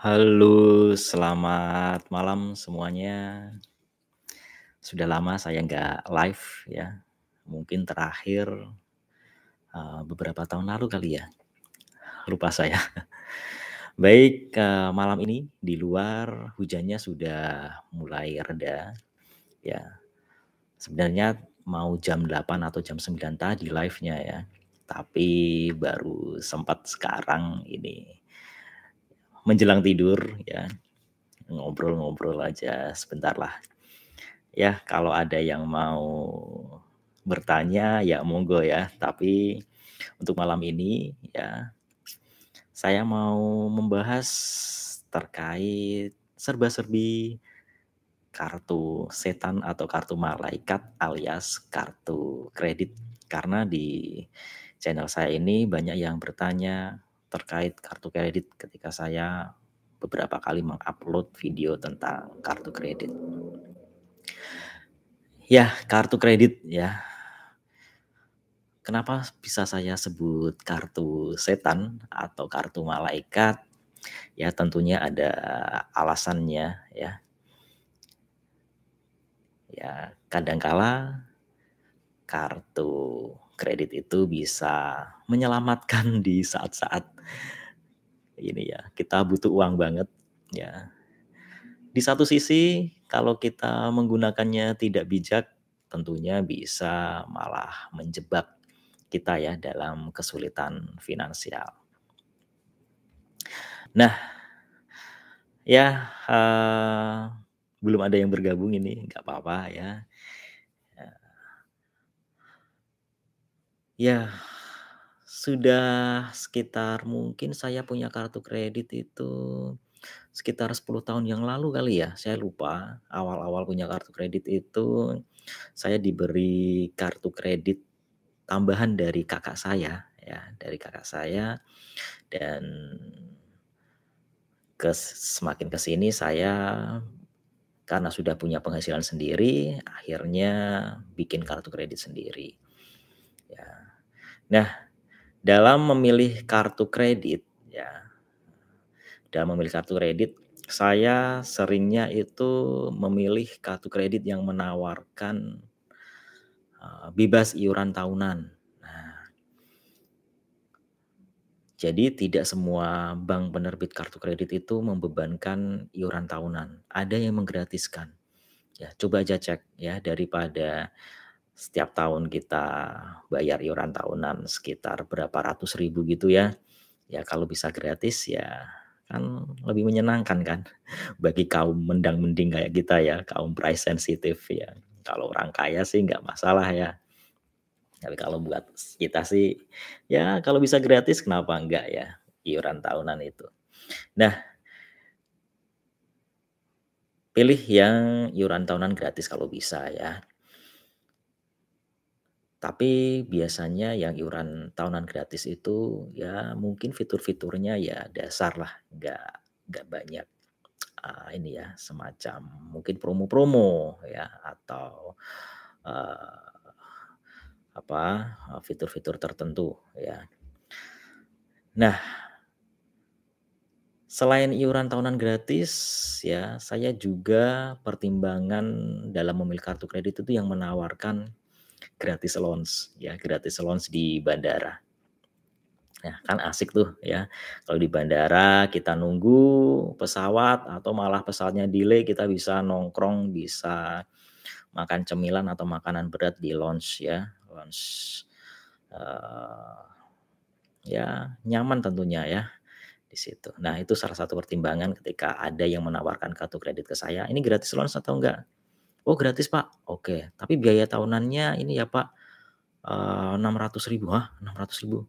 Halo, selamat malam semuanya. Sudah lama saya nggak live ya, mungkin terakhir, eee, beberapa tahun lalu kali ya? Lupa saya. Baik, eee, malam ini di luar hujannya sudah mulai reda, ya. Sebenarnya mau jam 8 atau jam 9 tadi live-nya ya, tapi baru sempat sekarang ini. Menjelang tidur ya, ngobrol-ngobrol aja sebentarlah. Ya, kalau ada yang mau bertanya ya monggo ya, tapi untuk malam ini ya, saya mau membahas terkait serba-serbi kartu setan atau kartu malaikat alias kartu kredit. Karena di channel saya ini banyak yang bertanya terkait kartu kredit ketika saya beberapa kali mengupload video tentang kartu kredit. Ya, kartu kredit ya. Kenapa bisa saya sebut kartu setan atau kartu malaikat? Ya tentunya ada alasannya ya. Ya, kadang kala kartu kredit itu bisa menyelamatkan di saat-saat ini ya, kita butuh uang banget ya. Di satu sisi kalau kita menggunakannya tidak bijak, tentunya bisa malah menjebak kita ya dalam kesulitan finansial. Nah, ya, eee, belum ada yang bergabung ini, nggak apa-apa. Ya. Ya, sudah sekitar mungkin saya punya kartu kredit itu sekitar 10 tahun yang lalu kali ya, saya lupa. Awal-awal punya kartu kredit itu saya diberi kartu kredit tambahan dari kakak saya ya, dari kakak saya dan kes semakin ke sini saya karena sudah punya penghasilan sendiri, akhirnya bikin kartu kredit sendiri. Nah, dalam memilih kartu kredit ya, dalam memilih kartu kredit, saya seringnya itu memilih kartu kredit yang menawarkan, eee, bebas iuran tahunan. Nah jadi tidak semua bank penerbit kartu kredit itu membebankan iuran tahunan, ada yang menggratiskan. Ya, coba aja cek ya, daripada setiap tahun kita bayar iuran tahunan sekitar berapa ratus ribu gitu ya, ya kalau bisa gratis ya kan lebih menyenangkan kan bagi kaum mendang-mending kayak kita ya, kaum price sensitive ya. Kalau orang kaya sih nggak masalah ya. Tapi kalau buat kita sih, ya kalau bisa gratis kenapa enggak ya, iuran tahunan itu. Nah pilih yang iuran tahunan gratis kalau bisa ya. Tapi biasanya yang iuran tahunan gratis itu ya mungkin fitur-fiturnya ya dasarlah, nggak nggak banyak, eee, ini ya, semacam mungkin promo-promo ya atau, eee, apa, fitur-fitur tertentu ya. Nah selain iuran tahunan gratis ya, saya juga pertimbangan dalam memilih kartu kredit itu yang menawarkan gratis lounge ya, gratis lounge di bandara. Nah, kan asik tuh ya, kalau di bandara kita nunggu pesawat atau malah pesawatnya delay, kita bisa nongkrong, bisa makan cemilan atau makanan berat di lounge ya, lounge, eee, ya nyaman tentunya ya, di situ. Nah, itu salah satu pertimbangan ketika ada yang menawarkan kartu kredit ke saya, "Ini gratis lounge atau enggak?" "Oh gratis Pak." "Oke, tapi biaya tahunannya ini ya Pak, eee, Rp600.000." "Hah, Rp600.000?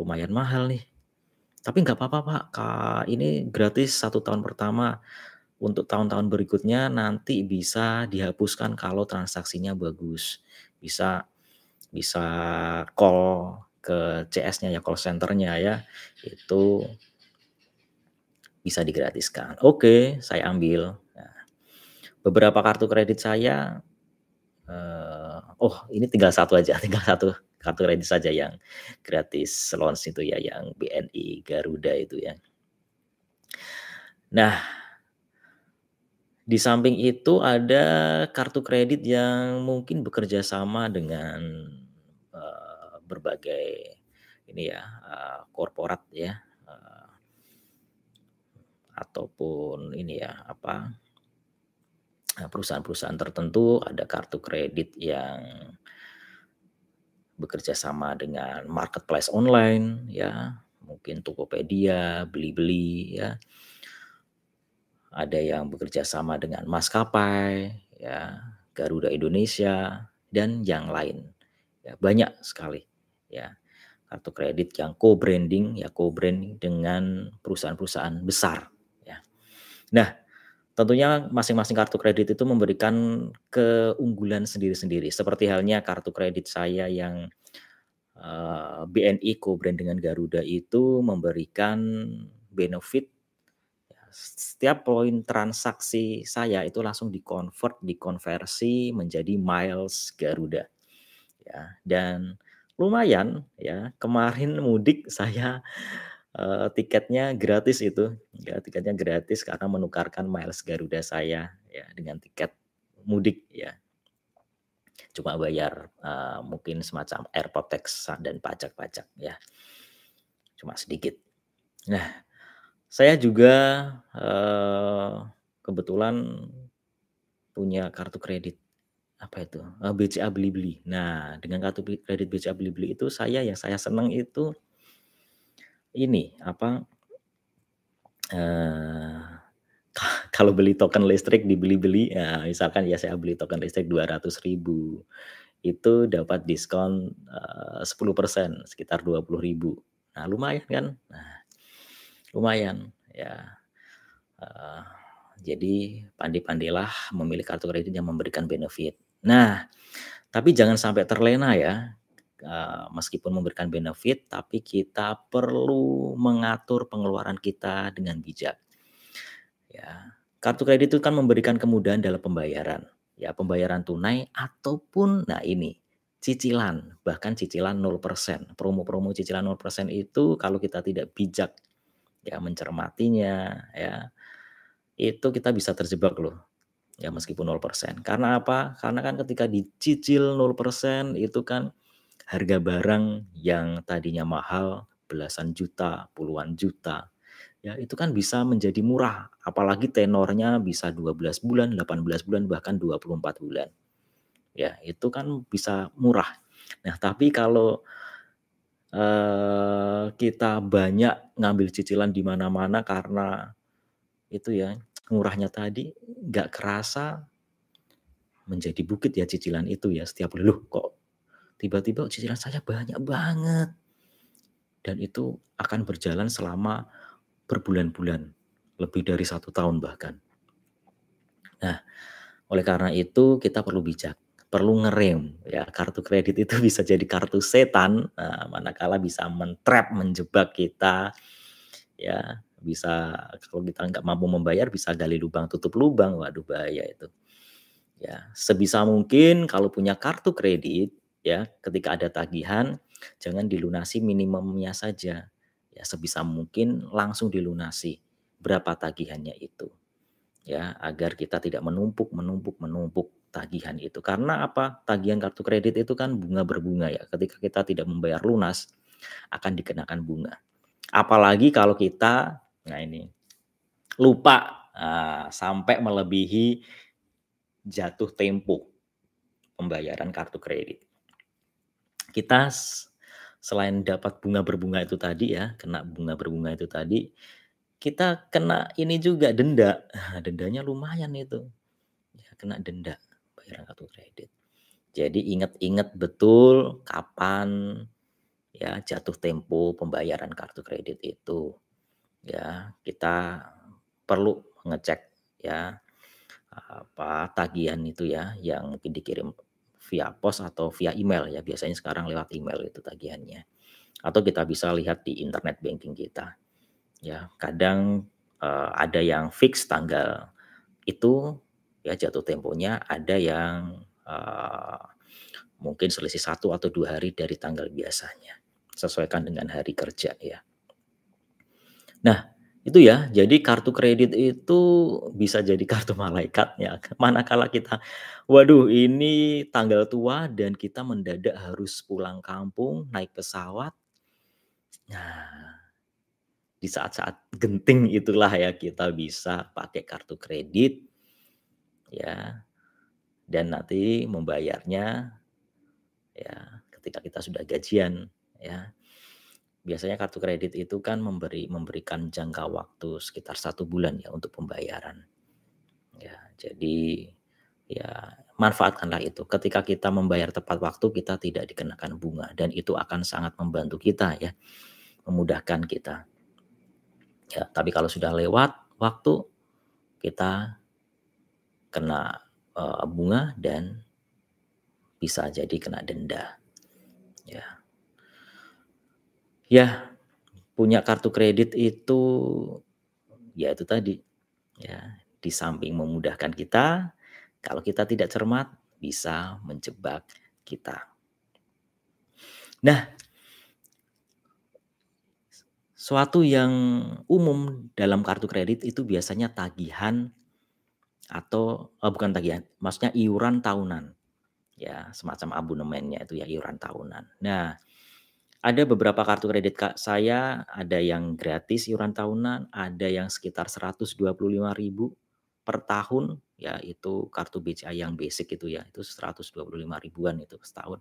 Lumayan mahal nih." "Tapi nggak apa-apa Pak, ka ini gratis 1 tahun pertama, untuk tahun-tahun berikutnya nanti bisa dihapuskan kalau transaksinya bagus. Bisa bisa call ke CS-nya ya, call center-nya ya, itu bisa digratiskan." Oke, saya ambil. Beberapa kartu kredit saya, eee, oh ini tinggal 1 aja, tinggal 1 kartu kredit saja yang gratis lounge itu ya, yang BNI Garuda itu ya. Nah di samping itu ada kartu kredit yang mungkin bekerja sama dengan, eee, berbagai ini ya, eee, korporat ya, eee ataupun ini ya, apa perusahaan-perusahaan tertentu ada kartu kredit yang bekerja sama dengan marketplace online ya, mungkin Tokopedia, Blibli ya. Ada yang bekerja sama dengan maskapai ya, Garuda Indonesia dan yang lain. Ya banyak sekali ya, kartu kredit yang co-branding ya, co-branding dengan perusahaan-perusahaan besar ya. Nah, tentunya masing-masing kartu kredit itu memberikan keunggulan sendiri-sendiri, seperti halnya kartu kredit saya yang, eee, BNI co-brand dengan Garuda itu memberikan benefit. Ya, setiap poin transaksi saya itu langsung di-convert, dikonversi menjadi miles Garuda. Ya, dan lumayan ya, kemarin mudik saya, eee, tiketnya gratis itu, ya tiketnya gratis karena menukarkan miles Garuda saya ya dengan tiket mudik ya. Cuma bayar, eee, mungkin semacam airport tax dan pajak-pajak ya. Cuma sedikit. Nah, saya juga, eee, kebetulan punya kartu kredit, apa itu, BCA Blibli. Nah, dengan kartu kredit BCA Blibli itu saya yang saya senang itu ini, apa ka kalau beli token listrik di Blibli, ya misalkan ya saya beli token listrik Rp200.000 itu dapat diskon, eee, 10%, sekitar Rp20.000. Nah lumayan kan? Nah, lumayan ya, eee, jadi pandai-pandailah memilih kartu kredit yang memberikan benefit. Nah, tapi jangan sampai terlena ya, eee, meskipun memberikan benefit, tapi kita perlu mengatur pengeluaran kita dengan bijak. Ya, kartu kredit itu kan memberikan kemudahan dalam pembayaran, ya pembayaran tunai ataupun nah ini, cicilan, bahkan cicilan 0%. Promo-promo cicilan 0% itu kalau kita tidak bijak ya mencermatinya ya, itu kita bisa terjebak loh, ya meskipun 0%. Karena apa? Karena kan ketika dicicil 0% itu kan harga barang yang tadinya mahal belasan juta, puluhan juta, ya itu kan bisa menjadi murah, apalagi tenornya bisa 12 bulan, 18 bulan, bahkan 24 bulan. Ya, itu kan bisa murah. Nah, tapi kalau, eee, kita banyak ngambil cicilan di mana-mana karena itu ya, murahnya tadi, nggak kerasa menjadi bukit ya cicilan itu ya, setiap bulan, "Loh kok tiba-tiba cicilan saya banyak banget?" Dan itu akan berjalan selama berbulan-bulan, lebih dari 1 tahun bahkan. Nah, oleh karena itu kita perlu bijak, perlu ngerem ya, kartu kredit itu bisa jadi kartu setan, eee, manakala bisa men-trap, menjebak kita, ya bisa kalau kita nggak mampu membayar bisa gali lubang tutup lubang, waduh bahaya itu. Ya, sebisa mungkin kalau punya kartu kredit ya, ketika ada tagihan jangan dilunasi minimumnya saja, ya sebisa mungkin langsung dilunasi, berapa tagihannya itu. Ya, agar kita tidak menumpuk menumpuk menumpuk tagihan itu. Karena apa? Tagihan kartu kredit itu kan bunga berbunga ya, ketika kita tidak membayar lunas, akan dikenakan bunga. Apalagi kalau kita nah ini, lupa, eee, sampai melebihi jatuh tempo pembayaran kartu kredit. Kita selain dapat bunga berbunga itu tadi ya, kena bunga berbunga itu tadi, kita kena ini juga denda. Ah, dendanya lumayan itu, ya kena denda bayaran kartu kredit. Jadi ingat-ingat betul kapan ya jatuh tempo pembayaran kartu kredit itu. Ya, kita perlu ngecek ya, apa, tagihan itu ya, yang mungkin dikirim via pos atau via email ya, biasanya sekarang lewat email itu tagihannya. Atau kita bisa lihat di internet banking kita. Ya, kadang, eee, ada yang fix tanggal itu ya jatuh temponya, ada yang, eee, mungkin selisih 1 atau 2 hari dari tanggal biasanya, sesuaikan dengan hari kerja ya. Nah, Itu ya, jadi kartu kredit itu bisa jadi kartu malaikat ya, manakala kita, waduh ini tanggal tua dan kita mendadak harus pulang kampung, naik pesawat. Nah, di saat-saat genting itulah ya kita bisa pakai kartu kredit ya, dan nanti membayarnya ya ketika kita sudah gajian ya. Biasanya kartu kredit itu kan memberi memberikan jangka waktu sekitar satu bulan ya untuk pembayaran. Ya, jadi ya manfaatkanlah itu. Ketika kita membayar tepat waktu, kita tidak dikenakan bunga dan itu akan sangat membantu kita ya, memudahkan kita. Ya, tapi kalau sudah lewat waktu, kita kena, eee, bunga dan bisa jadi kena denda, ya. Ya, punya kartu kredit itu, ya itu tadi, ya, di samping memudahkan kita, kalau kita tidak cermat bisa menjebak kita. Nah suatu yang umum dalam kartu kredit itu biasanya tagihan atau eee, bukan tagihan, maksudnya iuran tahunan. Ya, semacam abonemennya itu ya, iuran tahunan. Nah, ada beberapa kartu kredit Kak, saya ada yang gratis iuran tahunan, ada yang sekitar Rp125.000 per tahun, ya itu kartu BCA yang basic itu ya, itu Rp125.000-an itu setahun.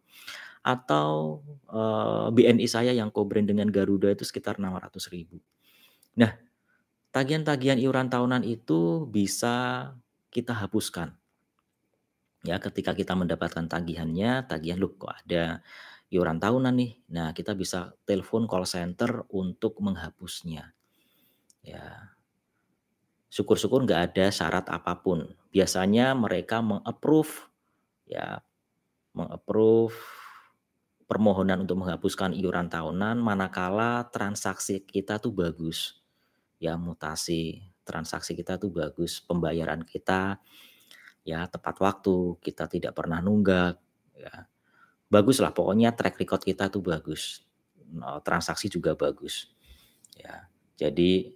Atau, eee, BNI saya yang co-brand dengan Garuda itu sekitar Rp600.000. Nah, tagihan-tagihan iuran tahunan itu bisa kita hapuskan. Ya, ketika kita mendapatkan tagihannya, tagihan, "Loh kok ada iuran tahunan nih?" Nah, kita bisa telepon call center untuk menghapusnya. Ya. Syukur-syukur nggak ada syarat apa pun. Biasanya mereka meng-approve, ya, meng-approve permohonan untuk menghapuskan iuran tahunan manakala transaksi kita tuh bagus. Ya, mutasi transaksi kita tuh bagus, pembayaran kita, ya tepat waktu, kita tidak pernah nunggak, ya. Baguslah pokoknya track record kita tuh bagus, eee, transaksi juga bagus, ya. Jadi,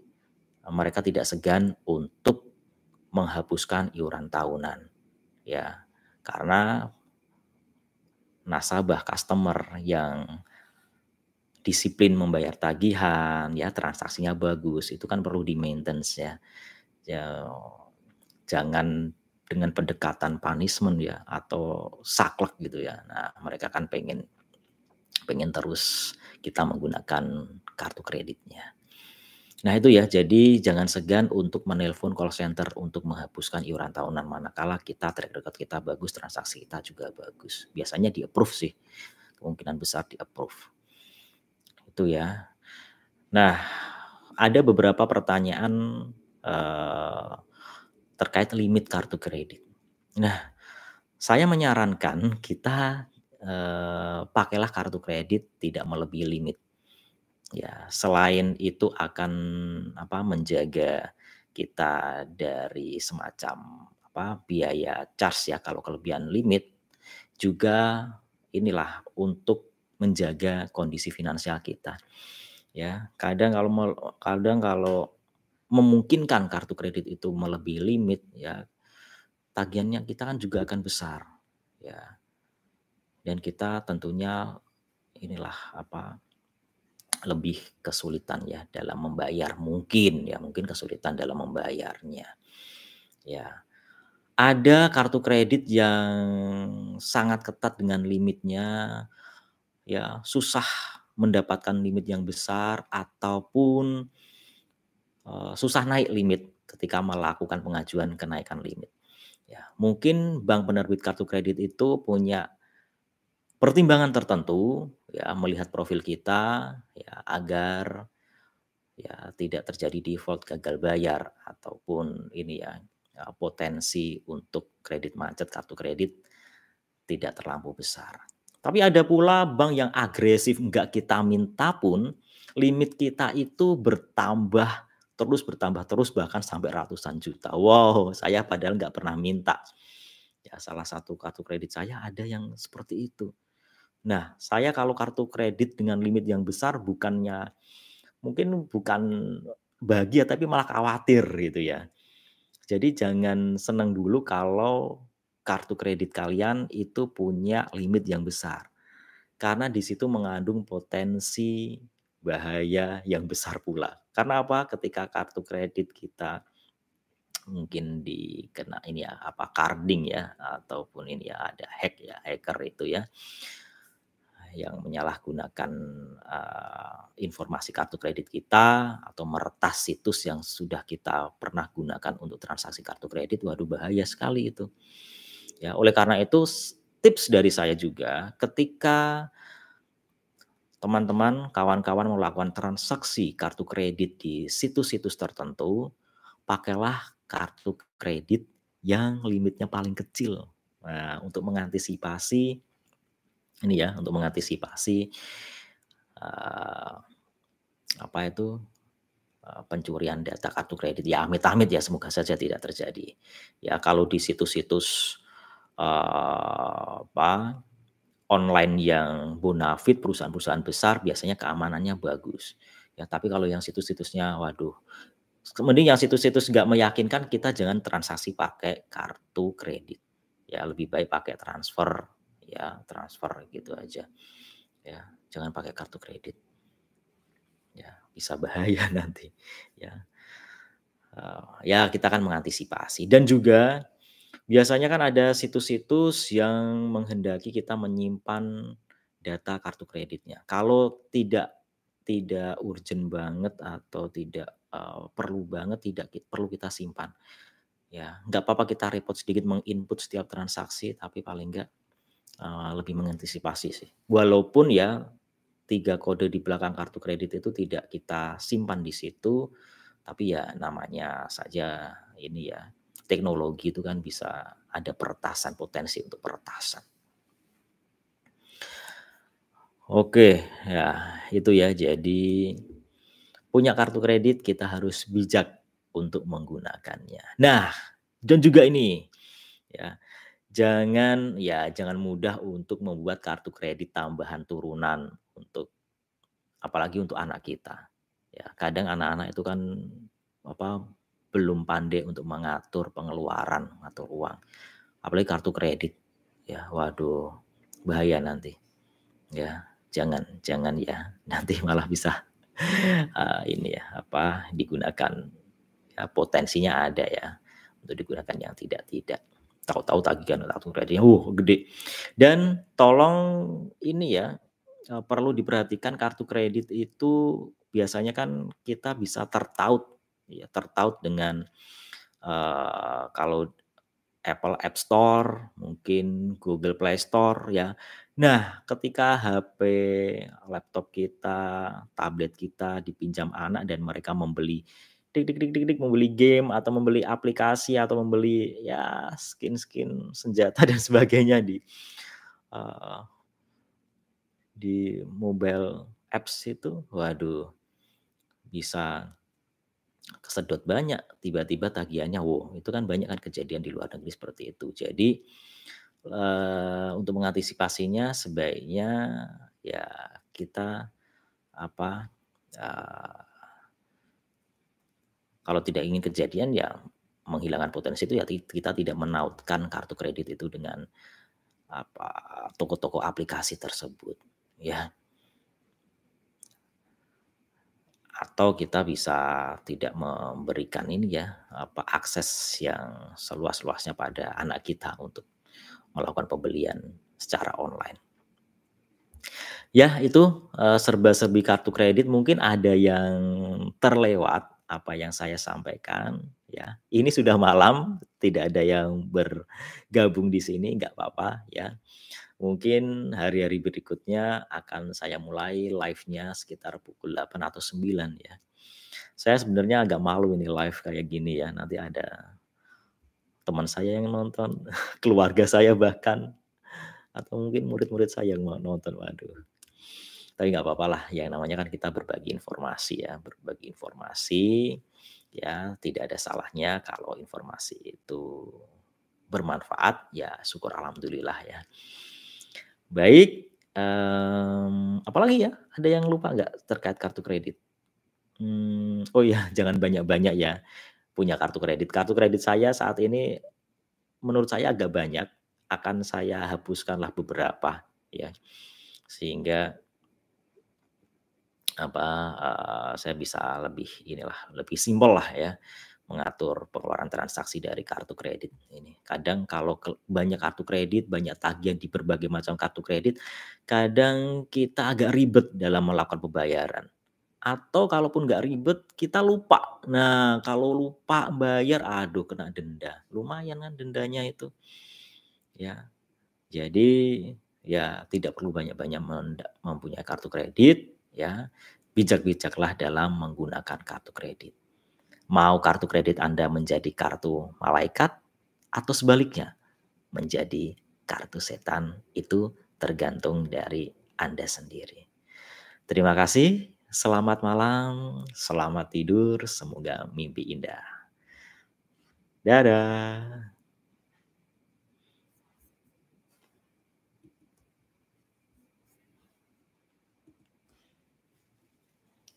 mereka tidak segan untuk menghapuskan iuran tahunan, ya. Karena nasabah, customer yang disiplin membayar tagihan, ya transaksinya bagus, itu kan perlu di-maintenance ya. Ya, jangan dengan pendekatan punishment ya atau saklek gitu ya. Nah, mereka kan pengen pengen terus kita menggunakan kartu kreditnya. Nah itu ya, jadi jangan segan untuk menelpon call center untuk menghapuskan iuran tahunan manakala kita track record kita bagus, transaksi kita juga bagus. Biasanya di-approve sih, kemungkinan besar di-approve. Itu ya. Nah, ada beberapa pertanyaan, eee, terkait limit kartu kredit. Nah, saya menyarankan kita, eee, pakailah kartu kredit tidak melebihi limit. Ya, selain itu akan apa, menjaga kita dari semacam apa, biaya charge ya kalau kelebihan limit, juga inilah untuk menjaga kondisi finansial kita. Ya, kadang kalau kadang kalau memungkinkan kartu kredit itu melebihi limit ya, tagihannya kita kan juga akan besar, ya. Dan kita tentunya inilah apa, lebih kesulitan ya dalam membayar, mungkin ya, mungkin kesulitan dalam membayarnya. Ya. Ada kartu kredit yang sangat ketat dengan limitnya, ya susah mendapatkan limit yang besar ataupun, eee, susah naik limit ketika melakukan pengajuan kenaikan limit. Ya, mungkin bank penerbit kartu kredit itu punya pertimbangan tertentu, ya melihat profil kita, ya agar ya tidak terjadi default, gagal bayar ataupun ini ya, ya potensi untuk kredit macet kartu kredit tidak terlampau besar. Tapi ada pula bank yang agresif, nggak kita minta pun, limit kita itu bertambah terus bertambah terus bahkan sampai ratusan juta. Wow, saya padahal nggak pernah minta. Ya salah satu kartu kredit saya ada yang seperti itu. Nah, saya kalau kartu kredit dengan limit yang besar bukannya mungkin bukan bahagia tapi malah khawatir gitu ya. Jadi jangan senang dulu kalau kartu kredit kalian itu punya limit yang besar. Karena di situ mengandung potensi bahaya yang besar pula. Karena apa? Ketika kartu kredit kita mungkin dikena ini ya apa carding ya ataupun ini ya ada hack ya hacker itu ya yang menyalahgunakan uh, informasi kartu kredit kita atau meretas situs yang sudah kita pernah gunakan untuk transaksi kartu kredit, waduh bahaya sekali itu. Ya, oleh karena itu tips dari saya juga ketika teman-teman, kawan-kawan melakukan transaksi kartu kredit di situs-situs tertentu, pakailah kartu kredit yang limitnya paling kecil. Nah, untuk mengantisipasi ini ya untuk mengantisipasi uh, apa itu uh, pencurian data kartu kredit ya amit-amit ya semoga saja tidak terjadi ya kalau di situs-situs uh, apa online yang bonafit perusahaan-perusahaan besar biasanya keamanannya bagus. Ya tapi kalau yang situs-situsnya waduh. Mending yang situs-situs nggak meyakinkan kita jangan transaksi pakai kartu kredit. Ya lebih baik pakai transfer ya transfer gitu aja. Ya jangan pakai kartu kredit. Ya bisa bahaya nanti ya. Uh, ya kita akan mengantisipasi. Dan juga biasanya kan ada situs-situs yang menghendaki kita menyimpan data kartu kreditnya kalau tidak tidak urgent banget atau tidak uh, perlu banget tidak perlu kita simpan ya nggak apa-apa kita repot sedikit menginput setiap transaksi tapi paling enggak uh, lebih mengantisipasi sih. Walaupun ya tiga kode di belakang kartu kredit itu tidak kita simpan di situ, tapi ya namanya saja ini ya teknologi itu kan bisa ada peretasan potensi untuk peretasan. Oke, ya itu ya. Jadi punya kartu kredit kita harus bijak untuk menggunakannya. Nah, dan juga ini ya Jangan ya jangan mudah untuk membuat kartu kredit tambahan turunan untuk apalagi untuk anak kita. Ya, kadang anak-anak itu kan apa belum pandai untuk mengatur pengeluaran atau uang. Apalagi kartu kredit. Ya, waduh, bahaya nanti. Ya, jangan jangan ya. Nanti malah bisa uh, ini ya apa digunakan ya potensinya ada ya untuk digunakan yang tidak-tidak tahu-tahu tagihan kartu kreditnya uh gede. Dan tolong ini ya eh, perlu diperhatikan kartu kredit itu biasanya kan kita bisa tertaut ya tertaut dengan uh, kalau Apple App Store, mungkin Google Play Store ya. Nah, ketika HP, laptop kita, tablet kita dipinjam anak dan mereka membeli dik dik dik dik dik membeli game atau membeli aplikasi atau membeli ya skin-skin senjata dan sebagainya di uh, di mobile apps itu, waduh bisa kesedot banyak tiba-tiba tagihannya wow itu kan banyak kan kejadian di luar negeri seperti itu. Jadi uh, untuk mengantisipasinya sebaiknya ya kita apa uh, kalau tidak ingin kejadian ya menghilangkan potensi itu ya kita tidak menautkan kartu kredit itu dengan apa toko-toko aplikasi tersebut ya atau kita bisa tidak memberikan ini ya apa akses yang seluas-luasnya pada anak kita untuk melakukan pembelian secara online. Ya, itu uh, serba-serbi kartu kredit mungkin ada yang terlewat apa yang saya sampaikan ya. Ini sudah malam, tidak ada yang bergabung di sini, nggak apa-apa ya. Mungkin hari-hari berikutnya akan saya mulai live-nya sekitar pukul 8 atau 9 ya. Saya sebenarnya agak malu ini live kayak gini ya. Nanti ada teman saya yang nonton, keluarga saya bahkan atau mungkin murid-murid saya yang mau nonton. Waduh tapi nggak apa-apa lah yang namanya kan kita berbagi informasi ya berbagi informasi ya tidak ada salahnya kalau informasi itu bermanfaat ya syukur alhamdulillah ya baik um, apalagi ya? Ada yang lupa nggak terkait kartu kredit? Mmm, oh ya, jangan banyak-banyak ya, punya kartu kredit. Kartu kredit saya saat ini, menurut saya agak banyak, akan saya hapuskanlah beberapa, ya. Sehingga apa, eee, saya bisa lebih inilah, lebih simpellah ya, mengatur pengeluaran transaksi dari kartu kredit ini. Kadang kalau banyak kartu kredit, banyak tagihan di berbagai macam kartu kredit, kadang kita agak ribet dalam melakukan pembayaran. Atau kalaupun nggak ribet, kita lupa. Nah, kalau lupa bayar, aduh kena denda, lumayan kan dendanya itu. Ya, jadi ya tidak perlu banyak-banyak mempunyai kartu kredit, ya. Bijak-bijaklah dalam menggunakan kartu kredit. Mau kartu kredit Anda menjadi kartu malaikat atau sebaliknya, menjadi kartu setan, itu tergantung dari Anda sendiri. Terima kasih, selamat malam, selamat tidur, semoga mimpi indah. Dadah.